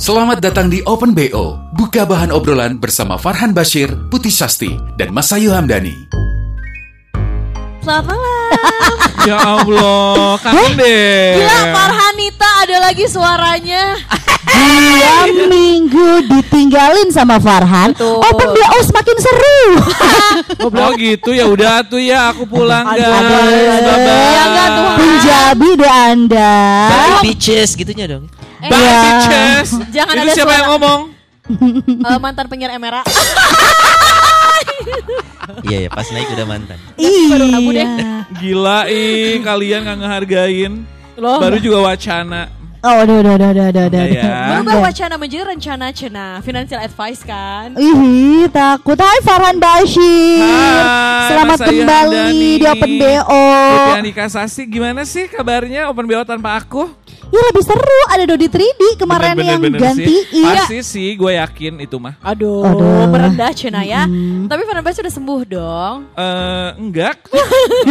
Selamat datang di Open BO. Buka bahan obrolan bersama Farhan Bashir, Putih Sasti, dan Masayu Hamdani. Selamat malam. Ya Allah, kangen deh. Gila Farhanita ada lagi suaranya. Dua minggu ditinggalin sama Farhan Betul. Open BO semakin seru Oh gitu ya udah tuh ya aku pulang guys. Ya. Punjabi deh anda Bye bitches gitunya dong. Bye Iya. bitches. Jangan Itu ada siapa suara- yang ngomong? Eh, mantan penyiar Emera. Iya ya pas naik udah mantan. baru ragu deh. Iya Gila ih kalian nggak ngehargain. Loh. Baru juga wacana. Oh udah udah udah udah udah udah ya. Berubah wacana menjadi rencana cena financial advice kan. Ih takut Hai Farhan Bashir Hai, Selamat Mas kembali di Open BO Putih Andika Sasi gimana sih kabarnya Open BO tanpa aku? Ya lebih seru Ada Dodi 3D kemarin Bener-bener yang bener gantiin sih. Pasti sih gue yakin itu mah. Aduh, Aduh. merendah cena ya. Tapi Farhan Bas sudah sembuh dong. Eh enggak.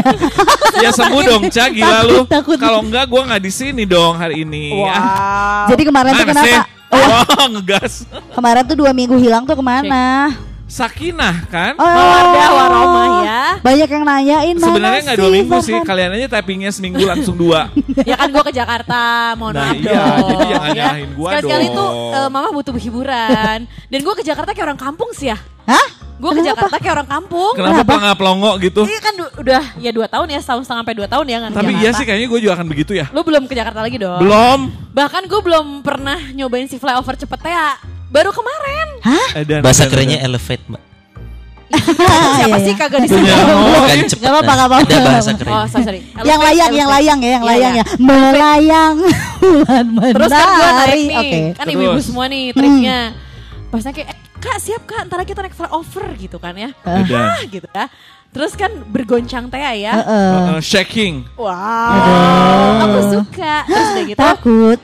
ya sembuh dong, Ca, gila lu. Kalau enggak gue nggak di sini dong hari ini. Ah, Jadi kemarin tuh mana sih? kenapa Oh, ngegas. Kemarin tuh dua minggu hilang tuh ke mana Sakinah kan? Oh, waromah ya. Banyak yang nanyain mana Sebenarnya nggak dua minggu sih, Farhan? kalian aja tappingnya seminggu langsung dua. Ya kan gue ke Jakarta, mohon Nah, maaf iya, dong. jadi nyalahin gua Sekali-sekali dong. tuh eh, mama butuh hiburan. Dan gue ke Jakarta kayak orang kampung sih ya. Hah? Gue ke Jakarta kayak orang kampung. Kenapa pelangga pelongo gitu? Iya kan udah ya dua tahun ya, setahun setengah sampai dua tahun ya nggak ke Tapi Jakarta. iya sih kayaknya gue juga akan begitu ya. Lu belum ke Jakarta lagi dong? Belum. Bahkan gue belum pernah nyobain si flyover cepet ya. Baru kemarin. Eh, dan- Bahasa dan- kerennya elevate mbak. Siapa iya, sih iya. kagak di Punya sini? Oh, Bukan iya. cepet. Gak apa-apa, apa-apa. Ada bahasa keren. Oh, sorry. Yang layang, yang layang ya, yang Iya, layang iya. ya. Melayang bulan Terus kan gue naik menari. nih, Oke. kan ibu-ibu semua nih tripnya. Pasnya kayak, eh, kak siap kak, ntar kita naik flyover gitu kan ya. Dan- Ah gitu ya. Terus kan bergoncang teh ya. Heeh. Uh, uh, shaking. Wow, aku suka. Terus udah gitu, Takut.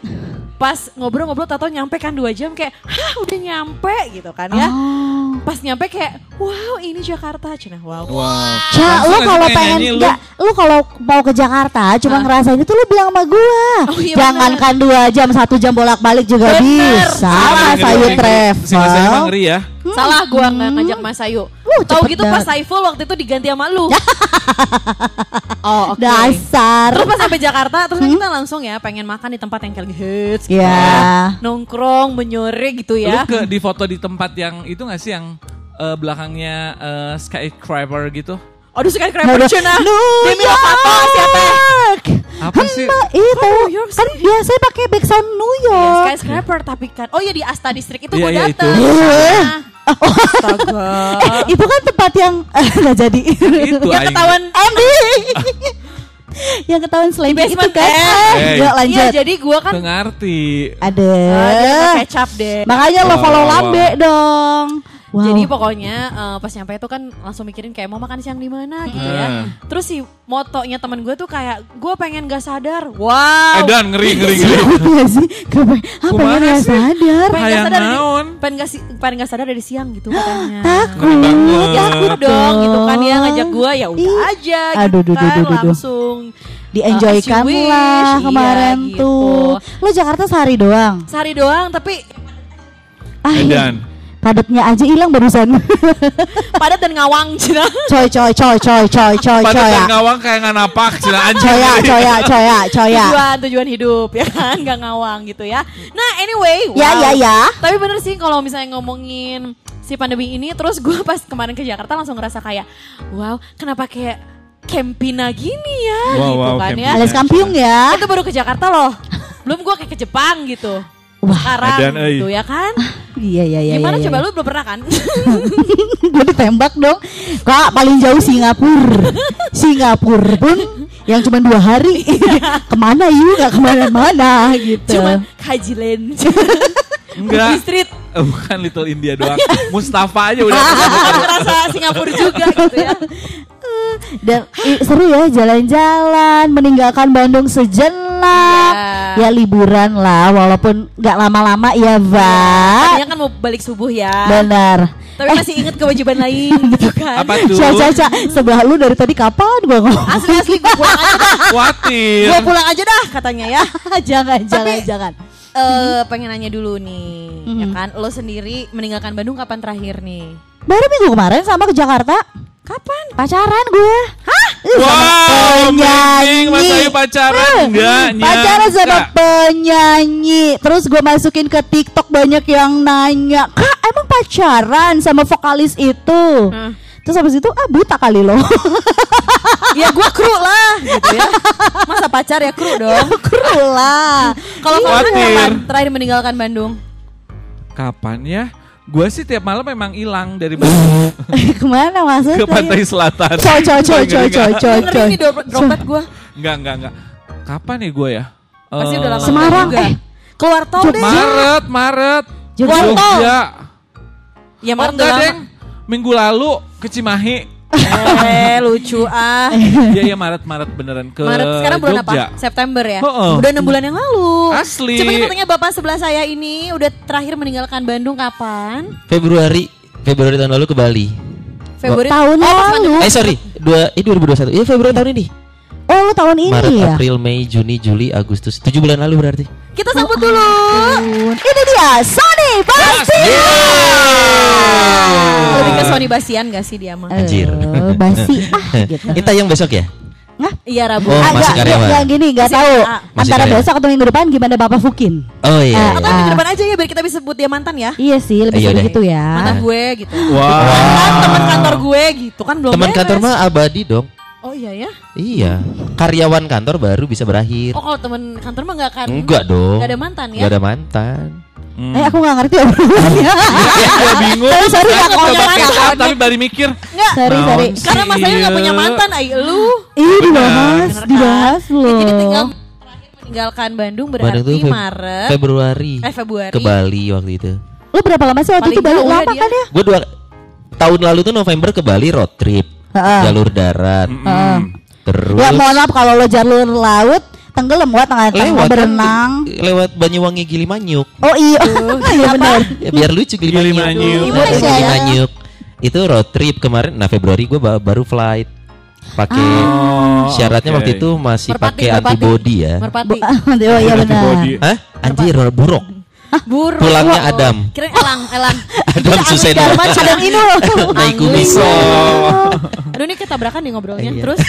Pas ngobrol-ngobrol tato nyampe kan dua jam kayak, hah udah nyampe gitu kan ya. Oh. Pas nyampe kayak, wow ini Jakarta. Cina, wow. Wow. Ca, Langsung lu nggak kalau pengen nyanyi lu? enggak, lu kalau mau ke Jakarta cuma Ah. ngerasain itu lu bilang sama gua. Oh, iya Jangankan dua jam, satu jam bolak-balik juga Bener. bisa. Salah. Mas Ayu travel. ya. Salah gua nggak ngajak Mas Ayu. Uh, Tahu gitu pas banget. Saiful waktu itu diganti sama lu. oh, oke. Dasar. Terus pas sampai Jakarta, terus kan kita langsung ya pengen makan di tempat yang kayak hits gitu Ya. ya. Nongkrong, menyore gitu Lu ya. ke di foto di tempat yang itu gak sih yang eh, belakangnya eh, skyscraper gitu? Aduh sekali Aduh. keren Cina. New Demi Lovato siapa? Apa sih? Hamba itu York kan biasanya pakai backsound New Ya, York. skyscraper tapi kan. Oh iya di Asta District itu Iya, gue iya, dateng. itu. Nah. Astaga. Eh, itu kan tempat yang nggak jadi. Itu Yang ketahuan Andy. yang ketahuan selain itu kan. eh. Eh, Eh. Yuk lanjut. Iya jadi gue kan ngerti. Ada. Ah, pakai kecap deh. Makanya lo Wow, follow wow, lambe dong. Wow. Jadi pokoknya eh, pas nyampe itu kan langsung mikirin kayak mau makan siang di mana gitu ya. Hmm. Terus si motonya temen gue tuh kayak gue pengen gak sadar. Wow. Eh dan ngeri ngeri ngeri. Iya sih, kenapa? Ah, pengen nggak sih? sadar. pengen gak sadar pengen gak, si- pengen gak sadar dari siang gitu katanya. Takut. Takut dong gitu kan ya ngajak gue ya udah aja Aduh, gitu duh, duh, kan langsung Di-enjoykan Uh, as you wish, lah iya, kemarin gitu. tuh. Lo Jakarta sehari doang. sehari doang tapi Ah, Eh iya. dan. Padatnya aja hilang barusan. padat dan ngawang cina. coy, coy, coy, coy, coy, coy, Pada coy, ya. dan ngawang kayak nggak napak cina anjing. Coy, ya, coy, ya, coy, ya, coy, ya. tujuan tujuan hidup ya kan nggak ngawang gitu ya. Nah anyway, Ya, wow. ya, ya. Tapi bener sih kalau misalnya ngomongin si pandemi ini, terus gue pas kemarin ke Jakarta langsung ngerasa kayak, wow, kenapa kayak Campina gini ya, Wow, gitu wow, kan ya. Campina. Alias Kampiung ya. Itu baru ke Jakarta loh, belum gue kayak ke Jepang gitu. Wah, Sekarang edan, euy. gitu ya kan. Iya, iya, iya. Gimana iya, coba iya. lu belum pernah kan? gue ditembak dong kak paling jauh Singapura Singapura pun yang cuma dua hari ke mana yuk nggak ke mana-mana gitu Cuma Hajiland. Enggak. Street. eh, bukan Little India doang. Mustafa aja udah. Ngerasa Singapura juga gitu ya. Dan i- seru ya jalan-jalan, meninggalkan Bandung sejenak. Iya. Ya liburan lah, walaupun nggak lama-lama ya, Pak. Tadinya kan mau balik subuh ya. Benar. Tapi masih inget kewajiban lain gitu kan. Apa tuh? Caca, caca, sebelah lu dari tadi kapan gua ngomong? Asli asli gue pulang aja dah. Khawatir. Gue pulang aja dah katanya ya. jangan, jangan, jangan. Eh pengen nanya dulu nih, ya Mhm. kan? Lo sendiri meninggalkan Bandung kapan terakhir nih? Baru minggu kemarin sama ke Jakarta. Kapan? Pacaran gue. Wow, amazing. Mas Ayu pacaran enggak? Pacaran sama penyanyi. Terus gue masukin ke TikTok banyak yang nanya, "Kak, emang pacaran sama vokalis itu?" Hmm. Terus habis itu ah buta kali lo. ya gue kru lah gitu ya. Masa pacar ya kru dong. Kru lah. Kalau kamu Khawatir. kapan terakhir meninggalkan Bandung? Kapan ya? Gue sih tiap malam memang hilang dari Bandung Ke mana maksudnya? ke pantai selatan. Coy, coy, coy, coy, coy, coy, Ngeri coy. nih droplet, droplet gue. Enggak, enggak, enggak. Kapan ya gue ya? Pasti Eh, udah lama Semarang, juga. eh. Keluar tol deh. Maret, Maret. Jogja. Jogja. Ya Oh, Maret udah enggak. Deng. Minggu lalu ke Cimahi. Eh lucu ah. Iya, iya Maret, Maret beneran ke Maret sekarang bulan Jogja. apa? September ya. Heeh. Udah enam bulan yang lalu. Asli. Coba katanya bapak sebelah saya ini udah terakhir meninggalkan Bandung kapan? Februari Februari tahun lalu ke Bali. Februari. Tahun Oh, lalu. Eh sorry, dua eh 2021. Iya Februari tahun ini. Oh, lu tahun ini Maret, ya? April, Mei, Juni, Juli, Agustus. Tujuh bulan lalu berarti. Kita sambut dulu. Ini dia Sony Basti. Lebih ke Sony Basian gak sih dia mah? Anjir. Eh, Basi ah gitu. Ini tayang besok ya? Iya Rabu. Oh, Ah, masih nggak, karyawan. gini, nggak Masih tahu. Masih Antara karyawan. besok atau minggu depan gimana Bapak Fukin? Oh iya. Ah, iya. Atau ah. minggu depan aja ya biar kita bisa sebut dia mantan ya. Iya sih, lebih Iya gitu ya. Mantan gue gitu. Wah. Kan teman kantor gue gitu kan belum Teman kantor mah abadi dong. Oh iya ya. Iya. Karyawan kantor baru bisa berakhir. Oh kalau teman kantor mah gak akan. Enggak dong. Gak ada mantan ya. Gak ada mantan. Hmm. Eh aku nggak ngerti obrolannya. Gue bingung. Sorry, sorry, Kan nggak coba punya mantan. tapi baru mikir. Enggak. sorry, sorry. Karena Mas Ayu gak punya Iya. mantan, ay lu. Ih dibahas, Bener kan? dibahas Ya, loh. jadi tinggal terakhir meninggalkan Bandung berarti Bandung Feb- Maret. Februari. Eh Februari. Ke Bali waktu itu. Lu berapa lama sih waktu Paling itu balik jauh ya lama kan ya? Gue dua tahun lalu tuh November ke Bali road trip. Heeh. Jalur darat. Heeh. Terus Ya mohon maaf kalau lo jalur laut tenggelam wa tengah tengah lewat kan, berenang. lewat Banyuwangi Gilimanyuk. Oh iya, iya benar. Ya, biar lucu Gilimanyuk. Gilimanyuk. Indonesia ya. Gilimanyuk. Itu road trip kemarin. Nah Februari gue baru flight. Pakai Oh, syaratnya oke. waktu itu masih pakai antibody ya. Merpati. Oh iya benar. Antibody. Hah? Anjir buruk. Buruk. Tulangnya Adam. Kirain elang, elang. Adam Suseno. Adam Inul. Naik kumis. Aduh ini ketabrakan nih ngobrolnya. Iya. Terus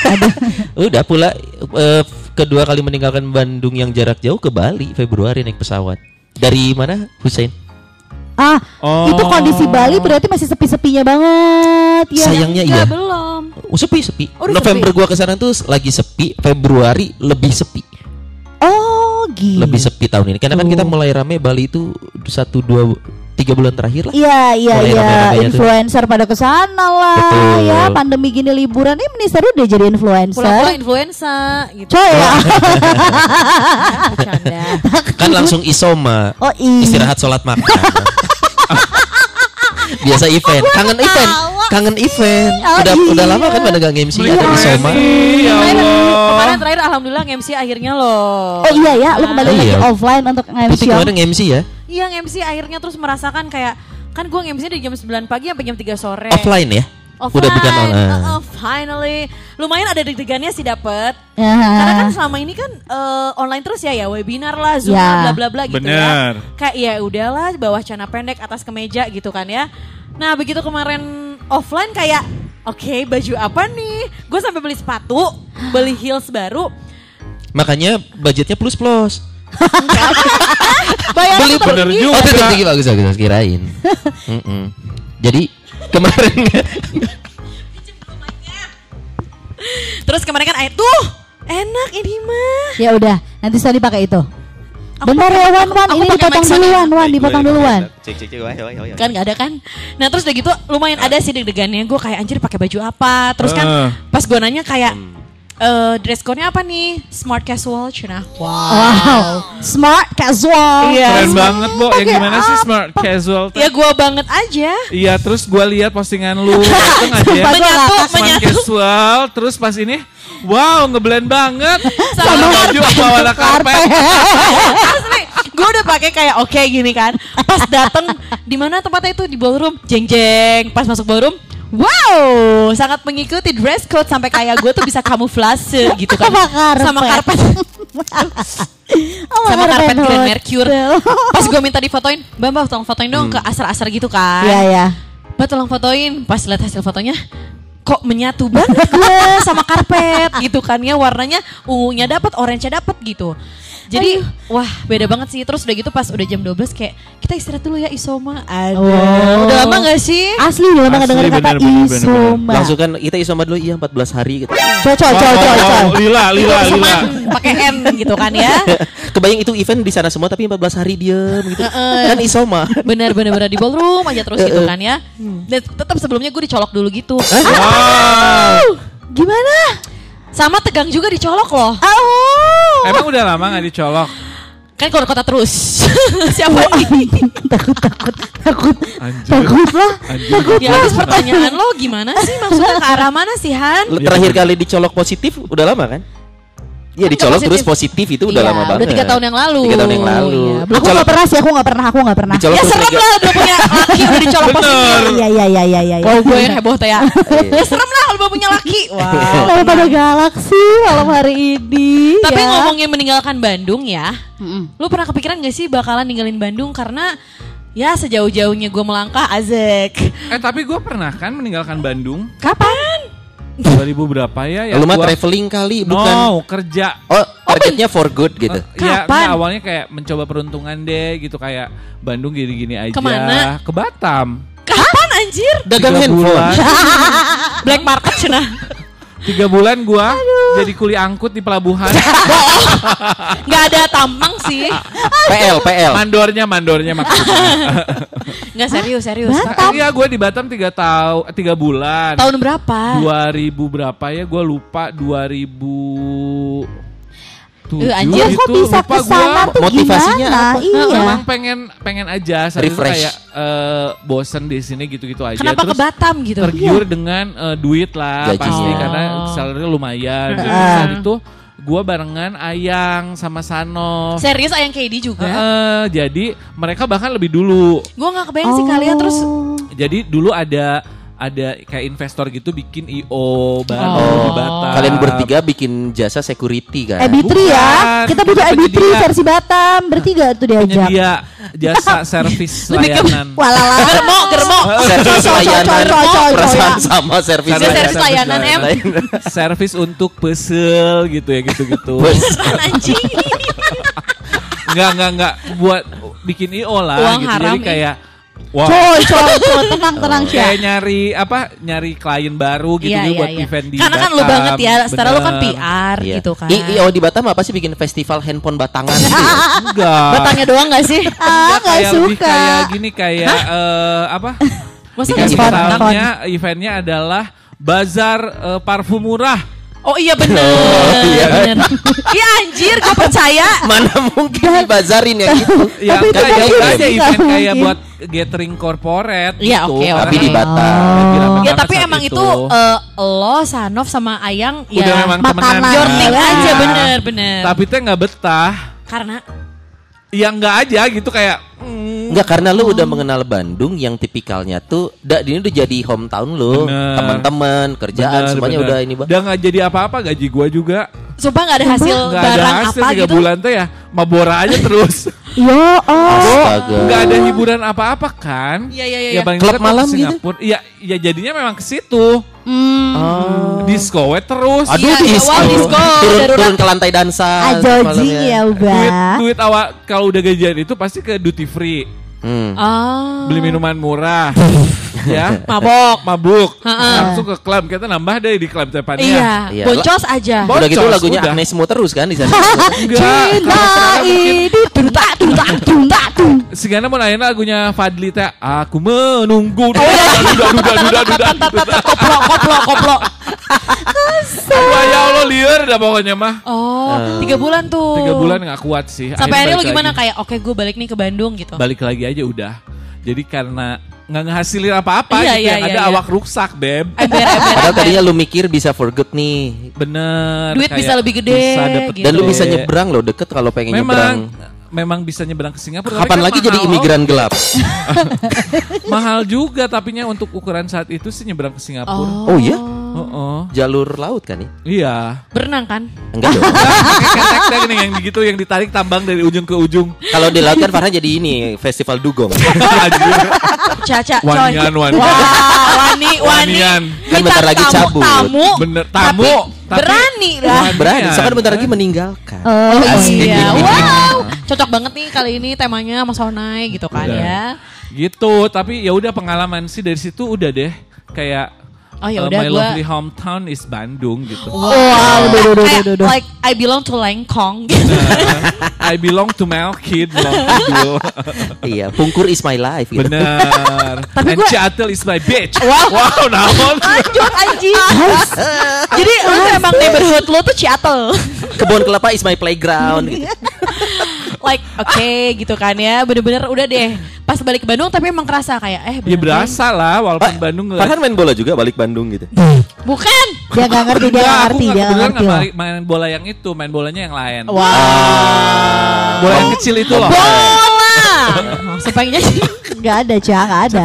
Udah pula eh, kedua kali meninggalkan Bandung yang jarak jauh ke Bali Februari naik pesawat. Dari mana Hussein? Ah, Oh. itu kondisi Bali berarti masih sepi-sepinya banget ya. Sayangnya iya. belum. Oh, sepi sepi. Oh, November gua ke sana tuh lagi sepi, Februari lebih sepi. Oh, gitu. Lebih sepi tahun ini. Karena kan kita mulai rame Bali itu satu dua tiga bulan terakhir lah. Iya iya iya rame-ramenya tuh. influencer pada ke sana lah Betul. ya pandemi gini liburan ini minister udah jadi influencer. Pulang-pulang influenza gitu. Coy ya. Bercanda. Kan langsung isoma. Oh iya. Istirahat sholat makan. Biasa event, kangen event, kangen event. Oh, udah iya. udah lama kan pada gak nge-MC ada isoma. Ya Kemarin, Allah. kemarin terakhir alhamdulillah MC akhirnya loh. Oh iya ya, lu kembali Oh, lagi iya. offline untuk Putih nge-MC. kemarin nge-MC ya? Iya MC akhirnya terus merasakan kayak kan gue MC dari jam 9 pagi sampai jam 3 sore. Offline ya? Offline. Udah bukan online. Uh, uh, finally. Lumayan ada deg-degannya sih dapet. Ya. Karena kan selama ini kan eh, online terus ya ya webinar lah, Zoom Ya. lah, bla bla bla gitu Bener. ya. Kayak ya udahlah bawah celana pendek atas kemeja gitu kan ya. Nah, begitu kemarin offline kayak oke, baju apa nih? Gue sampai beli sepatu, beli heels baru. Makanya budgetnya plus plus. Bayar Beli bener juga. Oh, tinggi bagus bagus kirain. Jadi kemarin. Terus kemarin kan air tuh enak ini mah. Ya udah, nanti Sony pakai itu. Aku Bentar ya Wan Wan, aku ini dipotong duluan Wan, dipotong duluan. kan nggak ada kan? Nah terus udah gitu lumayan ada. sih deg-degannya. Gue kayak anjir pakai baju apa? Terus kan Eh. pas gue nanya kayak eh, dress code-nya apa nih? Smart casual, cina. Wow. Smart casual. Iya. Keren banget, Bo. Yang gimana sih smart casual? tuh? Ya gua banget aja. Iya, terus gue lihat postingan lu. Itu nggak ya? Menyatu, Smart menyatu. casual, terus pas ini, wow, ngeblend banget. Sama Sama baju apa warna karpet. Asli, gue udah pakai kayak oke gini kan. Pas dateng di mana tempatnya itu di ballroom, jeng jeng. Pas masuk ballroom, wow, sangat mengikuti dress code sampai kayak gue tuh bisa kamuflase gitu kan. Sama karpet. Sama karpet. Oh, sama karpet Grand. Mercure. Pas gue minta difotoin, Mbak Mbak tolong fotoin dong ke asar-asar gitu kan. Iya, iya. Mbak tolong fotoin. Pas lihat hasil fotonya, kok menyatu banget gue sama karpet gitu kan ya warnanya ungunya dapat, orange-nya dapat gitu. Jadi wah beda banget sih. Terus udah gitu pas udah jam 12 kayak kita istirahat dulu ya Isoma. Aduh. Oh. Udah lama gak sih? Asli udah lama Asli, dengar kata bener, bener, bener, isoma. Langsung kan kita isoma dulu iya 14 hari gitu. Coy, coy. Wow, lila, lila, lila. Pakai N gitu kan ya. Kebayang itu event di sana semua tapi 14 hari diem gitu. kan isoma. Bener bener bener di ballroom aja terus gitu kan ya. Dan tetap sebelumnya gue dicolok dulu gitu. Wow. Gimana? Sama tegang juga dicolok loh. Oh. Emang udah lama gak dicolok? Kan keluar kota terus. Siapa nih? takut, takut, takut, Anjir. takut lah. Anjir. Ya habis pertanyaan lo gimana sih maksudnya ke arah mana sih Han? Terakhir kali dicolok positif udah lama kan? Iya dicolok positif. terus positif itu udah Iya, lama udah banget. tiga tahun yang lalu. Tiga tahun yang lalu. Iya, Lu Aku colok- gak pernah sih, aku gak pernah, aku gak pernah. dicolok Ya serem lah udah punya laki udah dicolok positif. Iya, iya, iya, iya, iya. Oh gue yang heboh teh ya. Ya serem lah kalau udah punya laki. Wow. Kalau pada galak sih malam hari ini. Tapi ya. ngomongin meninggalkan Bandung ya. Lu pernah kepikiran gak sih bakalan ninggalin Bandung karena ya sejauh-jauhnya gue melangkah azek. Eh tapi gue pernah kan meninggalkan Bandung Kapan? 2000 berapa ya? ya Lu mah traveling kali No, bukan. kerja. Oh, targetnya for good gitu. Eh, Ya, Kapan? enggak, awalnya kayak mencoba peruntungan deh gitu kayak Bandung gini-gini aja. Ke mana? Ke Batam. Kapan anjir? Dagang handphone. Black market cenah. Tiga bulan gua jadi kuli angkut di pelabuhan. Gak ada tampang sih. PL, PL. mandornya, mandornya maksudnya. Gak serius, serius. Nah, Iya, gue di Batam tiga tahun, tiga bulan. Tahun berapa? 2000 berapa ya? Gue lupa 2000 Eh, anjir, Kok gitu, bisa lupa ke sana gua. tuh Motivasinya gimana? apa? Iya. Memang pengen pengen aja itu Refresh. kayak eh, bosen di sini gitu-gitu aja. Kenapa ke Terus Batam gitu? tergiur dengan eh, duit lah Gaji. pasti Oh. karena salary lumayan. Jadi Heeh. saat itu gua barengan Ayang sama Sano. Serius ayang KD juga? Heeh, jadi mereka bahkan lebih dulu. Gue gak kebayang sih kalian terus Oh. Jadi dulu ada ada kayak investor gitu bikin IO baru Oh. di Batam. Kalian bertiga bikin jasa security kan? EB3 ya. Kita EB3 penyedia. versi Batam. Bertiga tuh diajak. penyedia jasa servis layanan. Walala. germo, germo. Servis layanan. Perasaan sama servis Dia Servis layanan em. servis untuk pesel gitu ya gitu-gitu. Anjing. Enggak enggak enggak buat bikin IO lah Uang gitu. haram Jadi kayak wah Coy, coy, coy, tenang, tenang sih. kayak nyari apa nyari klien baru gitu Iya, gitu iya, buat iya. event di Karena kan lu banget ya, setelah lu kan. PR Iya. gitu kan. I, IO di Batam apa sih bikin festival handphone batangan gitu? Enggak. Batangnya doang gak sih? Ah, Enggak, suka. kayak gini kayak eh, apa? Masa. Eventnya eventnya adalah bazar eh, parfum murah. Oh iya bener. iya. bener. Iya anjir gue percaya. Mana mungkin dibazarin ya gitu. Ya Tapi itu enggak kan ya enggak nggak event kayak mungkin. buat gathering corporate Iya, gitu. oke, oke. Tapi di Batam. Rame Ya tapi emang itu, eh, lo, Sanov sama Ayang ya udah memang makanan. thing Iya. aja bener bener. Tapi teh nggak betah. Karena Ya enggak aja gitu kayak mm, Enggak karena lu udah mengenal Bandung yang tipikalnya tuh da, ini udah jadi hometown lu, teman-teman, kerjaan bener, semuanya bener. udah ini Bang. Udah nggak jadi apa-apa gaji gua juga. sumpah gak ada hasil ada barang hasil apa tiga gitu. bulan teh ya mabora aja terus. Yo, oh. Astaga. Nggak ada hiburan apa-apa kan? Iya iya iya. Ya paling Klub malam gitu? Singapura. Iya, ya jadinya memang ke situ. Hmm. Oh. Disco we terus. Aduh, Iya, iya, disco. wow, disco, turun, darurat. turun ke lantai dansa. Malamnya. ya duit udah. duit awal kalau udah gajian itu pasti ke duty free. Hmm. Ah. Beli minuman murah. ya. Mabok. Mabuk. Ha-ha. Langsung ke klub. Kita nambah deh di klub Tepania. Iya, Iya. boncos aja. Bo- Udah gitu Boncos, lagunya udah. Agnesmo terus kan di sana. Enggak. Cinta ini tuntak tuntak tuntak tung. Si Gana mau nanya lagunya Fadli teh Aku menunggu Oh, iya. Duda duda duda duda duda tat, Koplo, koplo, koplo. Wah ya Allah liar dah pokoknya mah. Oh, tiga bulan tuh. Tiga bulan nggak kuat sih. Sampai akhirnya lu balik gimana lagi. kayak oke gue balik nih ke Bandung gitu. Balik lagi aja udah. Jadi karena nggak ngehasilin apa-apa Iya, gitu iya, yang iya, ada iya. awak rusak, Beb. Ember, ember, Padahal tadinya lu mikir bisa for good nih. Bener. Duit kayak bisa lebih gede, bisa dapet gitu. Dan lu bisa nyebrang loh deket kalau pengen Memang nyebrang. Memang bisa nyebrang ke Singapura. Kapan kan lagi jadi imigran gelap? mahal juga tapinya untuk ukuran saat itu sih nyebrang ke Singapura. Oh iya? Oh, Jalur laut kan ya? Iya. Berenang kan? Enggak dong. Pakai ketek yang gitu yang ditarik tambang dari ujung ke ujung. Kalau di laut kan Farhan jadi ini festival dugong. Caca, coy. Wanian, wanian. Wah, wani, wani. Wanian. Kan bentar lagi cabut. Tamu. Bener, tapi tamu, tapi- berani lah. Berani, soalnya bentar lagi meninggalkan. Oh, Asik. Iya, wow. Cocok banget nih kali ini temanya Mas Onai gitu kan Udah. ya. Gitu, tapi ya udah pengalaman sih dari situ udah deh kayak Oh, ya uh, udah, my gua- lovely hometown is Bandung gitu. Wow, duh, duh, duh, Kayak, duh, duh. like I belong to Lengkong gitu. I belong to Melkid. Iya, Pungkur is my life gitu. Bener. Tapi And gua- Ciatel is my bitch. Wow. wow naon? Lanjut anjing. Jadi lu emang neighborhood lu tuh Seattle. Kebun kelapa is my playground gitu. Like oke gitu kan ya. Bener-bener udah deh. Pas balik ke Bandung tapi emang kerasa kayak eh Ya bener berasa lah walaupun Bandung nggak- Farhan main bola juga balik Bandung gitu. Bukan. Dia gak ngerti, dia Enggak, gak ngerti, nggak dia gak ngerti nggak main, main bola yang itu, main bolanya yang lain. Wow. Bola yang kecil itu loh. Bola. Supaya Gak ada, Cak, gak ada.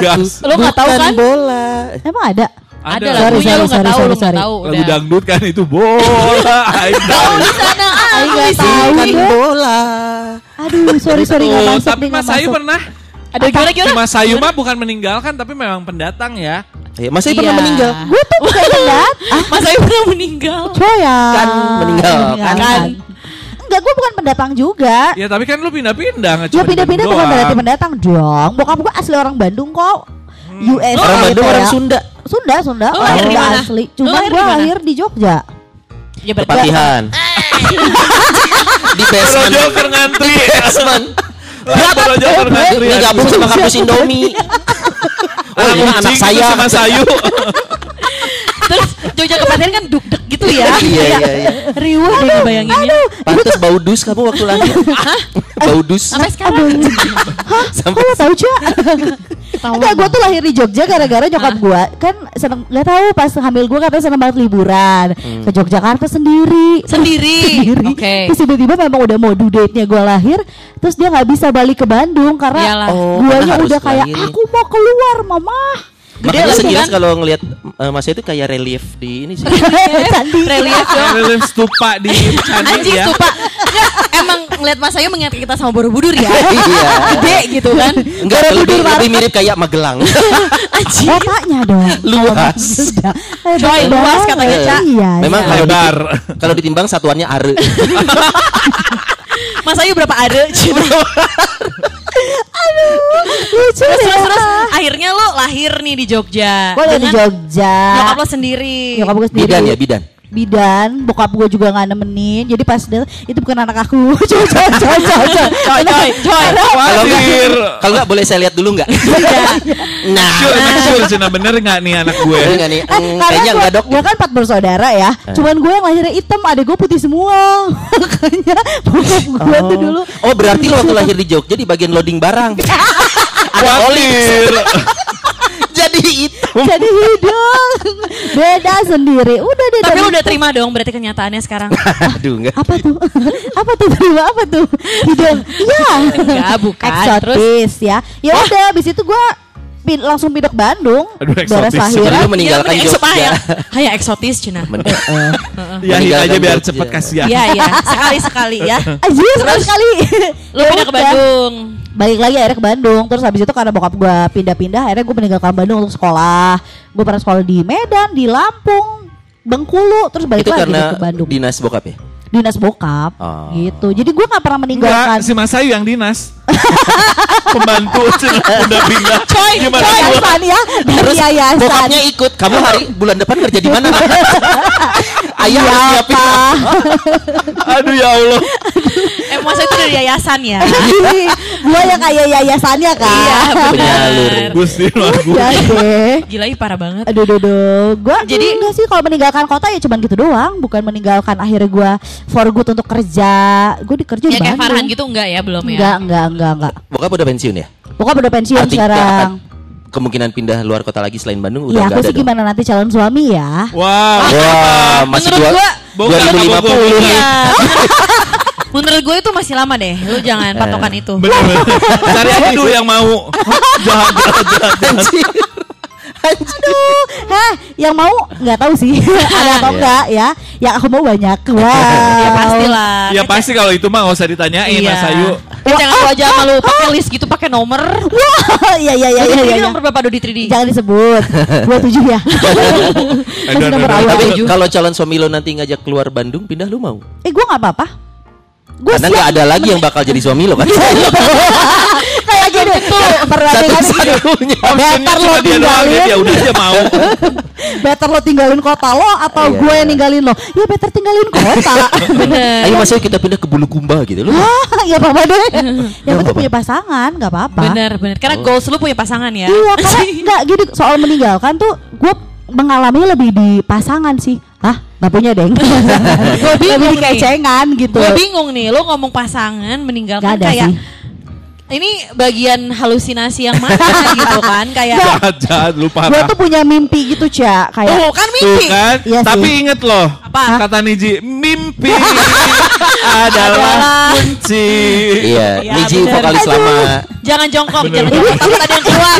Gas? lu nggak tahu kan? bola. Emang ada? Ada lah. lagunya Sorry, lu nggak tahu, lu nggak tahu. Lagu udah. dangdut kan itu bola. Tahu. di sana nggak di tahu. Bukan bola. Aduh, sorry, sorry, gak Tuh, masuk tapi gak Mas Ayu pernah. Ada gimana gimana? Mas Ayu mah bukan meninggalkan tapi memang pendatang ya. Ya, Mas Ayu pernah Iya. meninggal. Gue tuh bukan pendat. Ah, Mas Ayu pernah meninggal. Coya. Kan meninggal, kan? Kan. Enggak, gue bukan pendatang juga. Ya tapi kan lu pindah-pindah nggak Ya pindah-pindah bukan doang. berarti pendatang dong. Bokap gue asli orang Bandung kok. US Orang gitu Bandung ya. orang Sunda. Sunda, Sunda. Lu Orang lahir di Sunda mana? asli. Lu Cuma gue lahir di Jogja. Ya berarti Kepatihan. di basement. Joker ngantri. basement. Bro Joker ngantri. Ini gabung sama kampus Indomie. Oh, ini mah anak kucing saya. sama Sayu. Terus Jogja Kepatihan kan duk-duk gitu ya. Iya, iya, iya. Riuh deh ngebayanginnya. Pantes bau dus kamu waktu lahir. bau dus. Sampai sekarang. Kok Sampai lo tau Cak? Enggak, gue tuh lahir di Jogja gara-gara nyokap gue kan seneng nggak tahu pas hamil gue katanya seneng banget liburan ke Yogyakarta sendiri. Sendiri. Oke. Terus tiba-tiba memang udah mau due date-nya gue lahir, terus dia nggak bisa balik ke Bandung karena. Oh, guanya udah kayak aku mau keluar mama. Makanya lagi sekilas kan? kalau ngelihat eh, Mas itu kayak relief di ini sih. Candi. Relief dong. Relief stupa di candi Anjing ya. stupa. Enggak, emang ngeliat Mas Ayu mengingat kita sama Borobudur ya. Iya. Gede gitu kan. Enggak lebih, lebih mirip kayak Magelang. Anjing. Kotanya dong. Luas. Coy, luas katanya, Cak. Iya. Memang iya. Lebar. kalau ditimbang satuannya are. Mas Ayu berapa ada? lucu terus, deh. terus, terus akhirnya lo lahir nih di Jogja. Gue Dengan Jogja. Nyokap lo sendiri. Nyokap gue sendiri. Bidan ya, bidan. Bidan bokap gue juga nggak nemenin jadi pas dia itu bukan anak aku coy coy coy coy coy Coy, coy, coy. Kalau Khawatir. kalau enggak boleh saya lihat dulu enggak? nah, Sure, emang sure Cina bener nggak nih anak gue? Nggak nih? Eh, Mm, karena kayaknya gua, enggak dok. gua kan empat bersaudara ya cuman gue yang lahirnya hitam adek gue putih semua makanya bokap gue tuh dulu Oh berarti lo waktu lahir di Jogja di bagian loading barang. Ada oli. Jadi hitam. jadi hidung beda sendiri. Udah deh Tapi udah terima dong berarti kenyataannya sekarang. Aduh enggak. apa tuh? Apa tuh terima? Apa tuh? Hidung. Iya. Enggak, bukan. eksotis ya. Ya udah abis itu gue pin- langsung pindah ke Bandung Aduh, beres eksotis. lahiran Sebelum meninggalkan Iya, ekso- Jogja. Kayak, kayak eksotis Cina. Men- Ya Meninggalkan aja biar cepet kasihan. Iya, iya. Sekali-sekali ya. Anjir sekali sekali Lo pindah ke Bandung. balik lagi akhirnya ke Bandung terus habis itu karena bokap gue pindah-pindah akhirnya gue meninggalkan Bandung untuk sekolah gue pernah sekolah di Medan di Lampung Bengkulu terus balik Itu lagi karena ke Bandung dinas bokap ya? Dinas bokap Oh. gitu jadi gue nggak pernah meninggalkan Enggak, si Mas Ayu yang dinas. Pembantu udah pindah. Coy, Gimana coy. ya dari Terus yayasan bokapnya ikut. Kamu hari bulan depan kerja di mana? Ayah harus Iya, siapin. Pak. Aduh ya Allah. Eh masa itu dari yayasan ya? Gua yang kayak yayasannya kan. Iya, Penyalur. benar. Gusti lagu. Ya deh. Gila ih parah banget. Aduh, aduh, aduh. Gua Jadi- enggak sih kalau meninggalkan kota ya cuman gitu doang, bukan meninggalkan akhirnya gua for good untuk kerja. Gue dikerja Ya di kayak. Farhan gitu enggak ya belum ya? Enggak, enggak, enggak, enggak. Bokap udah pensiun ya? Pokoknya udah pensiun Artinya sekarang. Kemungkinan pindah luar kota lagi selain Bandung udah Ya aku ada sih dong. gimana nanti calon suami ya. Wow. Wah, masih Menurut dua, gua- Bukan, 2050 bukan, nih. Iya. Menurut gue itu masih lama deh. Lu jangan patokan itu. Cari aja dulu yang mau. Jangan, jangan, jangan. Aduh, hah, yang mau nggak tahu sih ada atau Iya. enggak ya. Yang aku mau banyak. Wow. Ya pastilah. Ya pasti kalau itu mah gak usah ditanyain Iya. Mas Ayu. Jangan lu aja malu pakai list gitu pakai nomor. Wah, iya iya iya iya. 3D iya. nomor berapa Dodi 3D? Jangan disebut. Dua tujuh ya. Masih nomor awal Tapi kalau calon suami lo nanti ngajak keluar Bandung, pindah lu mau? Eh gue nggak apa-apa. Gue Karena nggak ada lagi yang bakal jadi suami lo kan? kayak gini. Perbandingan gini. Satu-satunya. Better lo tinggalin. ya udah aja mau. Better lo tinggalin kota lo atau Iya. gue yang ninggalin lo? Ya better tinggalin kota. Bener. Ayo mas Ayu kita pindah ke Bulukumba gitu lo. Ya apa-apa deh. Yang penting punya pasangan, nggak apa-apa. Bener bener. Karena goals lu punya pasangan ya. Iya, karena nggak gini soal meninggalkan tuh gue mengalami lebih di pasangan sih. Hah? Nggak punya deng. gue bingung lebih nih. kecengan gitu. Gue bingung nih, lu ngomong pasangan meninggalkan kayak sih. Ini bagian halusinasi yang mana gitu kan kayak Jahat, jahat, lu Gue tuh punya mimpi gitu, Ca. Kayak Tuh kan Tuh mimpi. kan, Iya tapi sih. inget loh, Apa? kata Niji, mimpi adalah kunci. Iya, Iya, Niji bener. vokalis Aduh. lama. Jangan jongkok, jangan jongkok. Takut ada yang keluar.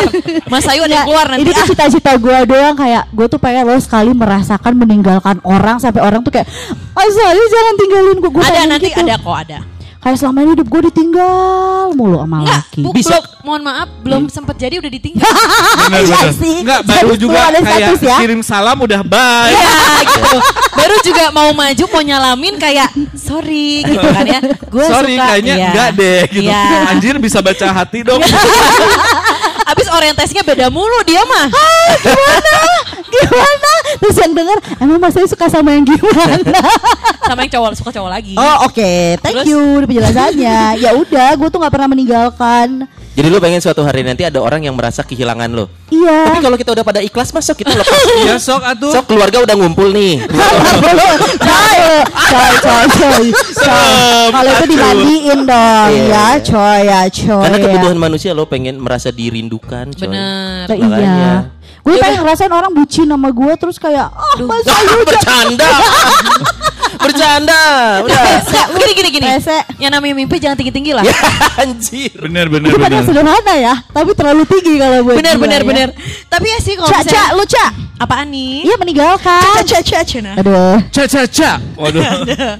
Mas Ayu ada yang keluar nanti. Ini tuh Ah, cita-cita gue doang kayak gue tuh pengen lo sekali merasakan meninggalkan orang sampai orang tuh kayak Masa aja jangan tinggalin gue. Ada nanti gitu. ada kok ada. Kayak selama ini hidup gue ditinggal mulu sama Enggak, laki. bu, Bisa. belum, mohon maaf, belum sempat jadi udah ditinggal. Bener, Iya bener. sih. Enggak, Jadi baru itu juga kayak status ya. kirim salam udah bye. Iya gitu. Baru juga mau maju mau nyalamin kayak sorry gitu kan ya. Gue Sorry, suka. kayaknya Iya. enggak deh gitu. Iya. Anjir bisa baca hati dong. Abis orientasinya beda mulu dia mah. gimana? Terus yang denger emang mas saya suka sama yang gimana? Sama yang cowok suka cowok lagi. Oh oke, thank Terus? you udah penjelasannya. ya udah, gue tuh nggak pernah meninggalkan. Jadi lu pengen suatu hari nanti ada orang yang merasa kehilangan lo. Iya. Tapi kalau kita udah pada ikhlas masuk kita lepas. Ya sok atuh. Sok keluarga udah ngumpul nih. coy, coy, coy, coy. Kalau itu dimandiin dong, Iya. ya, coy, ya, coy. Karena ya. kebutuhan manusia lo pengen merasa dirindukan, coy. Oh, Makanya. iya. Gue pengen ngerasain orang bucin sama gue terus kayak, ah mas Ah, Ayu bercanda. bercanda. Udah. Gini gini gini. Yang namanya mimpi jangan tinggi tinggi lah. Ya, Anjir. Bener, bener, Itu padahal bener. sederhana ya, tapi terlalu tinggi kalau buat Bener bener ya. bener. Tapi ya sih kalau cak, lu cak. apaan nih? Iya meninggalkan. Cak cak cak. Aduh. Ca ca ca. Waduh.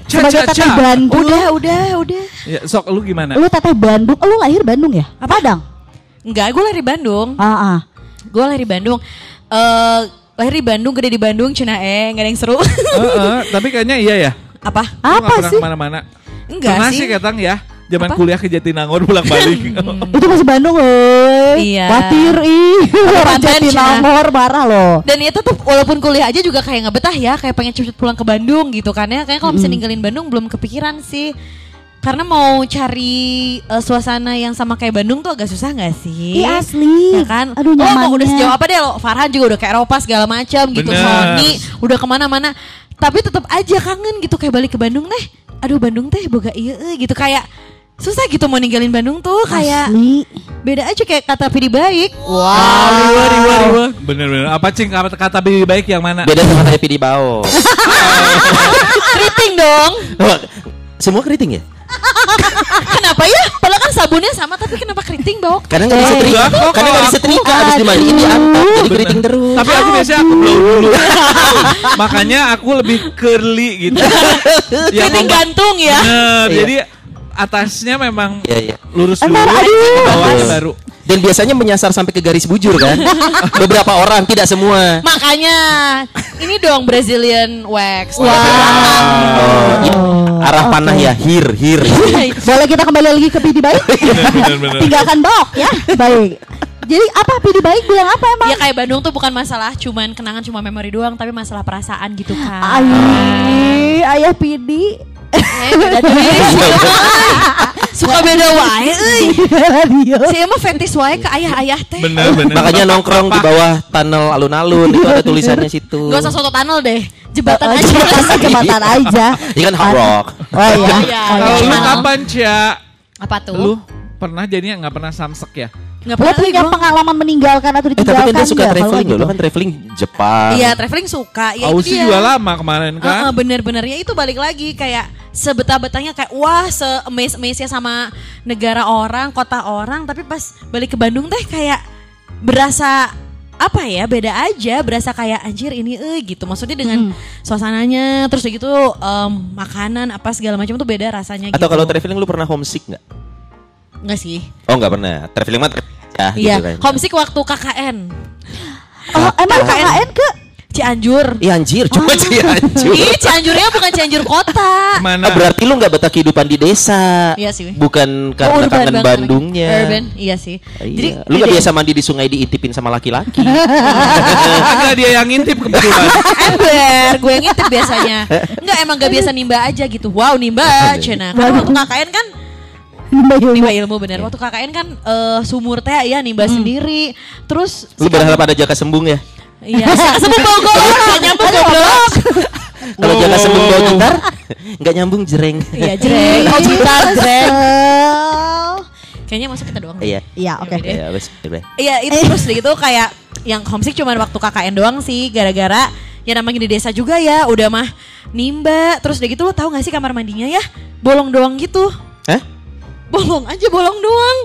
Ca Sebagai ca teteh ca. Bandung. Udah udah udah. Ya, sok lu gimana? Lu teteh Bandung, lu lahir Bandung ya? Padang. Enggak, gue lahir di Bandung. Ah, ah. Gue lahir di Bandung. Eh lahir di Bandung, gede di Bandung, Cina eh, nggak ada yang seru. Heeh, tapi kayaknya iya ya. Apa? Lu Apa pernah sih? ke mana-mana. Enggak Pernah sih. sih ketang ya. Zaman Apa? kuliah ke Jatinangor pulang balik. Itu masih Bandung loh. Iya. Khawatir ih. Orang Jatinangor marah loh. Dan itu tuh walaupun kuliah aja juga kayak nggak betah ya, kayak pengen cepet pulang ke Bandung gitu kan ya. Kayak kalau bisa ninggalin Bandung belum kepikiran sih. Karena mau cari eh, suasana yang sama kayak Bandung tuh agak susah nggak sih? Iya asli. Ya kan? Aduh Lo mau udah nyamannya. sejauh apa deh lo? Farhan juga udah ke Eropa segala macam gitu. Bener. Sony udah ke mana-mana. Tapi tetap aja kangen gitu kayak balik ke Bandung teh. Aduh Bandung teh boga iya eh, gitu kayak susah gitu mau ninggalin Bandung tuh kayak Asli. beda aja kayak kata Pidi baik. Wow. Bener-bener. Apa cing kata kata lebih baik yang mana? Beda sama kayak Pidi Bao. Keriting dong. Semua keriting ya? Kenapa ya? Padahal kan sabunnya sama tapi kenapa keriting bau? Karena nggak bisa enggak kok, karena nggak kalau bisa setrika, habis dimandiin diangkat jadi Bener. keriting terus. Tapi aku biasanya aku blow dulu. Makanya aku lebih curly gitu. Ya, Keriting gantung ya. Bener. Iya. Jadi atasnya memang Iya, iya. lurus dulu, Entar, aduh. bawahnya baru. Dan biasanya menyasar sampai ke garis bujur kan? Beberapa orang, tidak semua. Makanya ini dong Brazilian wax. Oh, iya. Arah panah ya, hir, hir. Boleh kita kembali lagi ke Pidi baik? Tinggalkan Bok ya. Baik. Jadi apa pilih baik bilang apa emang? Ya kayak Bandung tuh bukan masalah cuman kenangan cuma memori doang tapi masalah perasaan gitu kan. Ay, ayah Pidi. Eh, beda. Suka beda wae euy. Radio. Saya mah fetish wae ke ayah-ayah teh. Bener bener. Makanya nongkrong di bawah tunnel alun-alun itu ada tulisannya situ. Gak usah soto tunnel deh. Jembatan aja. jembatan, jembatan aja. Ini kan hard rock. Oh iya. Iya. Oh, Kalau iya. lu kapan, Cia? Apa tuh? Lu pernah jadinya nggak pernah samsek ya? Nggak Lo punya gua. pengalaman meninggalkan atau Eh tapi ditinggalkan kan dia suka kalau traveling loh. gitu? Lo kan traveling Jepang. Iya, traveling suka. Ya itu Ausi dia. juga lama kemarin kan? Heeh, bener-bener ya itu balik lagi kayak sebetah-betahnya kayak wah se amaze amaze sama negara orang, kota orang, tapi pas balik ke Bandung teh kayak berasa apa ya beda aja berasa kayak anjir ini eh gitu maksudnya dengan suasananya terus gitu em, makanan apa segala macam tuh beda rasanya Atau gitu. kalau traveling lu pernah homesick nggak? Enggak sih Oh nggak pernah. Traveling mah ya, iya gitu kan. homesick waktu KKN Oh, emang KKN ke? Cianjur Iya anjir, cuma Cianjur. Ih Cianjurnya bukan Cianjur kota Mana? Ah, berarti lu nggak betah kehidupan di desa. Iya sih. Bukan Oh, karena urban kangen banget. Bandungnya. Urban, iya sih. Iya. Jadi lu gak ide- biasa mandi di sungai diintipin sama laki-laki. Ada dia yang ngintip kebetulan. Ember, gue yang ngintip biasanya. Enggak emang gak biasa nimba aja gitu. Wow, nimba cina. Karena waktu KKN kan nimba ilmu bener. Waktu KKN kan eh, sumur teh ya nimba sendiri. Terus lu berharap ada jaka sembung ya? Iya, sebut Bogor, gak nyambung goblok. Kalau jaka sembung bawa gitar, nggak nyambung jereng. Iya, jreng. Oh, gitar, jreng. Oh. Kayaknya masuk kita doang. Iya. Iya, oke. Iya, wes. Iya itu terus udah gitu kayak yang homesick cuma waktu KKN doang sih gara-gara ya namanya di desa juga ya udah mah nimba terus udah gitu lo tahu gak sih kamar mandinya ya bolong doang gitu Hah? Bolong aja bolong doang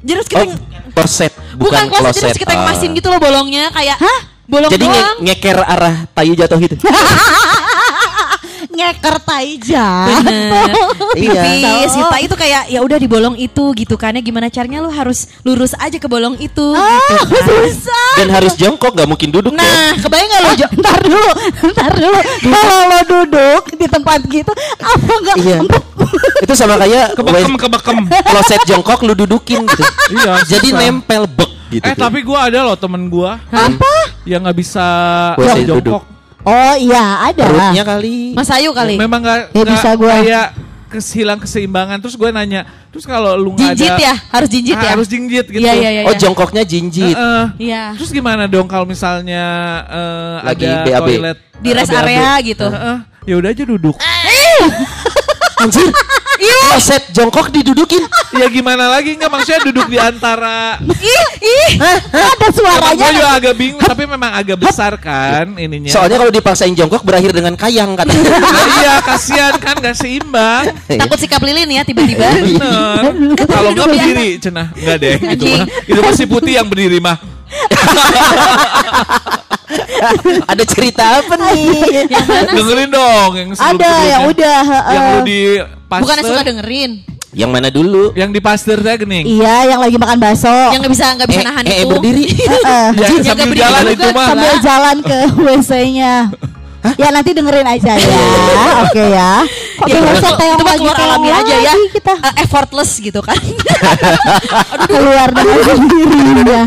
harus kita Oh, kloset, bukan bukan, kloset kita yang Ah. masin gitu loh bolongnya kayak hah bolong Jadi nge- doang ngeker arah tayu jatuh gitu. Ngeker taija. Bener. Iya. Pipis, Sita itu kayak ya udah di bolong itu gitu kan ya gimana caranya lu harus lurus aja ke bolong itu Ah, gitu kan. susah. Dan harus jongkok, nggak mungkin duduk dong. Nah, kebayang gak lo Jo- Ntar dulu, ntar dulu. Kalau lo duduk di tempat gitu, apa enggak? Iya. Itu sama kayak Kebekem kebekem. kloset jongkok lu dudukin gitu. Iya, Jadi susah. nempel bek gitu. Eh tuh. tapi gua ada loh temen gua Apa? yang nggak bisa jongkok. Oh iya, ada. perutnya kali. Mas Ayu kali Memang nggak Ya, nggak bisa gua. kayak kehilang keseimbangan. Terus gue nanya, terus kalau lu nggak ada Jinjit ya, harus jinjit Ah, ya. harus jinjit gitu. Iya iya iya. Oh jongkoknya jinjit. Heeh. Iya. Terus gimana dong kalau misalnya eh, Lagi ada BAB. toilet Di rest BAB? area gitu. Heeh. Ya udah aja duduk. Anjir. Kloset jongkok didudukin. ya gimana lagi nggak maksudnya duduk di antara Ih, ih. Ada suaranya. gue juga agak bingung tapi memang agak besar kan ininya. Soalnya kalau dipaksain jongkok berakhir dengan kayang katanya. Nah, iya kasihan kan gak seimbang. Takut sikap lilin ya tiba-tiba. Bener. Kalau nggak berdiri, cenah nggak deh. Itu mah, itu masih putih yang berdiri mah. Ada cerita apa nih? Dengerin dong yang sebelum Ada yang sebelumnya. udah. heeh. yang lu di pasteur. Bukan suka dengerin. Yang mana dulu? Yang di pasteur saya gening. Iya, yang lagi makan bakso. Yang nggak bisa nggak bisa Eh, nahan eh, itu. berdiri. Heeh. Ya, sambil berdiri jalan juga. itu mah. Sambil jalan ke WC-nya. Ya nanti dengerin aja ya. Oke ya. Kok Ya, bisa itu, itu mah lagi, keluar alami aja ya. Kita Eh, effortless gitu kan. keluar dengan sendirinya.